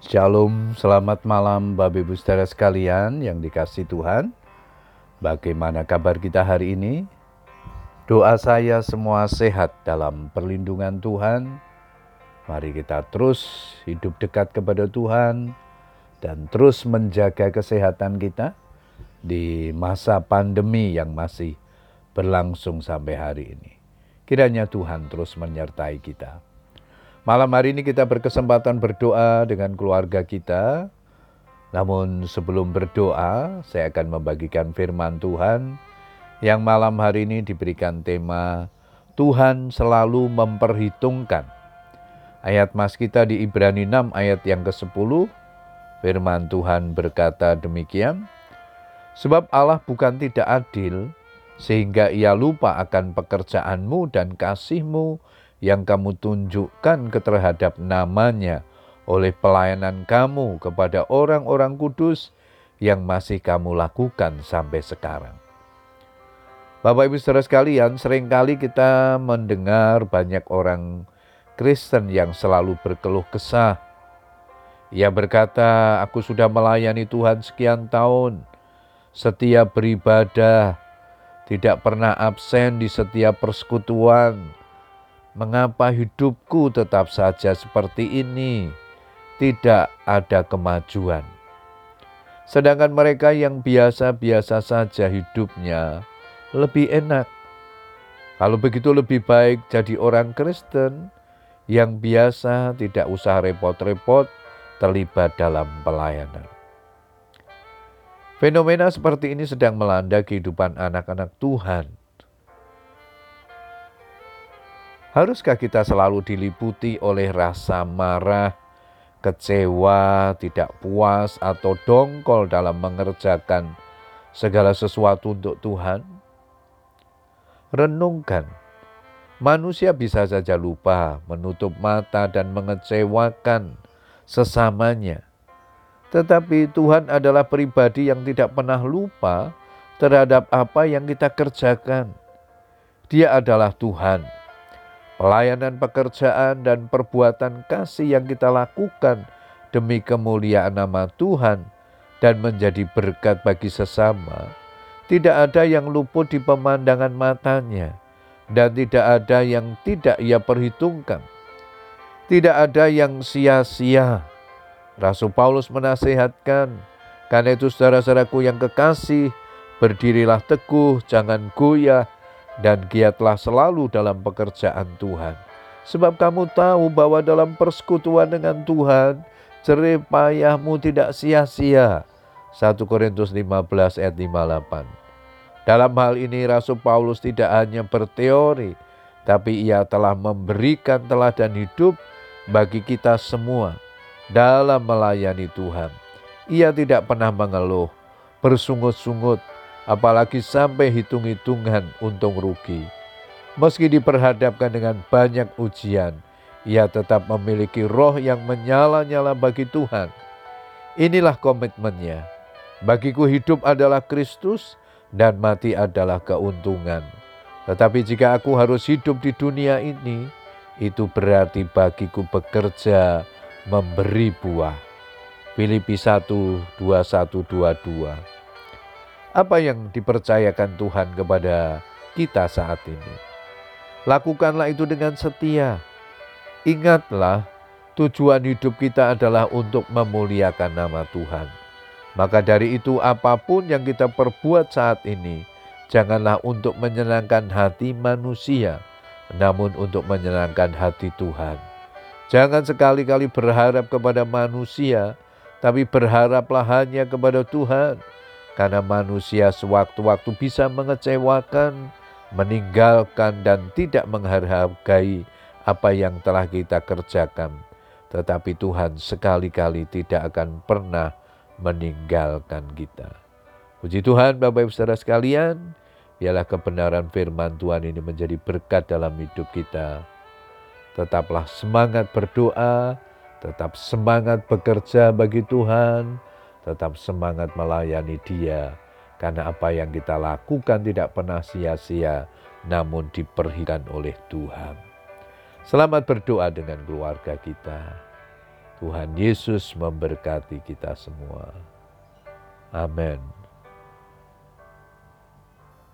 Shalom, selamat malam Bapak Ibu saudara sekalian yang dikasih Tuhan. Bagaimana kabar kita hari ini? Doa saya semua sehat dalam perlindungan Tuhan. Mari kita terus hidup dekat kepada Tuhan dan terus menjaga kesehatan kita di masa pandemi yang masih berlangsung sampai hari ini. Kiranya Tuhan terus menyertai kita. Malam hari ini kita berkesempatan berdoa dengan keluarga kita. Namun sebelum berdoa, saya akan membagikan firman Tuhan yang malam hari ini diberikan tema Tuhan selalu memperhitungkan. Ayat mas kita di Ibrani 6 ayat yang ke-10, firman Tuhan berkata demikian, Sebab Allah bukan tidak adil, sehingga ia lupa akan pekerjaanmu dan kasihmu yang kamu tunjukkan terhadap namanya oleh pelayanan kamu kepada orang-orang kudus yang masih kamu lakukan sampai sekarang. Bapak Ibu saudara sekalian, sering kali kita mendengar banyak orang Kristen yang selalu berkeluh kesah. Ia berkata, aku sudah melayani Tuhan sekian tahun, setiap beribadah, tidak pernah absen di setiap persekutuan, Mengapa hidupku tetap saja seperti ini? Tidak ada kemajuan. Sedangkan mereka yang biasa-biasa saja hidupnya lebih enak. Kalau begitu lebih baik jadi orang Kristen yang biasa tidak usah repot-repot terlibat dalam pelayanan. Fenomena seperti ini sedang melanda kehidupan anak-anak Tuhan Haruskah kita selalu diliputi oleh rasa marah, kecewa, tidak puas, atau dongkol dalam mengerjakan segala sesuatu untuk Tuhan? Renungkan, manusia bisa saja lupa, menutup mata, dan mengecewakan sesamanya. Tetapi Tuhan adalah pribadi yang tidak pernah lupa terhadap apa yang kita kerjakan. Dia adalah Tuhan pelayanan pekerjaan dan perbuatan kasih yang kita lakukan demi kemuliaan nama Tuhan dan menjadi berkat bagi sesama, tidak ada yang luput di pemandangan matanya dan tidak ada yang tidak ia perhitungkan. Tidak ada yang sia-sia. Rasul Paulus menasihatkan, karena itu saudara-saudaraku yang kekasih, berdirilah teguh, jangan goyah, dan giatlah selalu dalam pekerjaan Tuhan. Sebab kamu tahu bahwa dalam persekutuan dengan Tuhan, jerih payahmu tidak sia-sia. 1 Korintus 15 ayat 58. Dalam hal ini Rasul Paulus tidak hanya berteori, tapi ia telah memberikan teladan hidup bagi kita semua dalam melayani Tuhan. Ia tidak pernah mengeluh, bersungut-sungut, apalagi sampai hitung-hitungan untung rugi. Meski diperhadapkan dengan banyak ujian, ia tetap memiliki roh yang menyala-nyala bagi Tuhan. Inilah komitmennya. Bagiku hidup adalah Kristus dan mati adalah keuntungan. Tetapi jika aku harus hidup di dunia ini, itu berarti bagiku bekerja memberi buah. Filipi 1, 21, 22. Apa yang dipercayakan Tuhan kepada kita saat ini? Lakukanlah itu dengan setia. Ingatlah, tujuan hidup kita adalah untuk memuliakan nama Tuhan. Maka dari itu, apa pun yang kita perbuat saat ini, janganlah untuk menyenangkan hati manusia, namun untuk menyenangkan hati Tuhan. Jangan sekali-kali berharap kepada manusia, tapi berharaplah hanya kepada Tuhan karena manusia sewaktu-waktu bisa mengecewakan, meninggalkan, dan tidak menghargai apa yang telah kita kerjakan. Tetapi Tuhan sekali-kali tidak akan pernah meninggalkan kita. Puji Tuhan Bapak Ibu Saudara sekalian, biarlah kebenaran firman Tuhan ini menjadi berkat dalam hidup kita. Tetaplah semangat berdoa, tetap semangat bekerja bagi Tuhan, tetap semangat melayani Dia, karena apa yang kita lakukan tidak pernah sia-sia, namun diperhitungkan oleh Tuhan. Selamat berdoa dengan keluarga kita. Tuhan Yesus memberkati kita semua. Amin.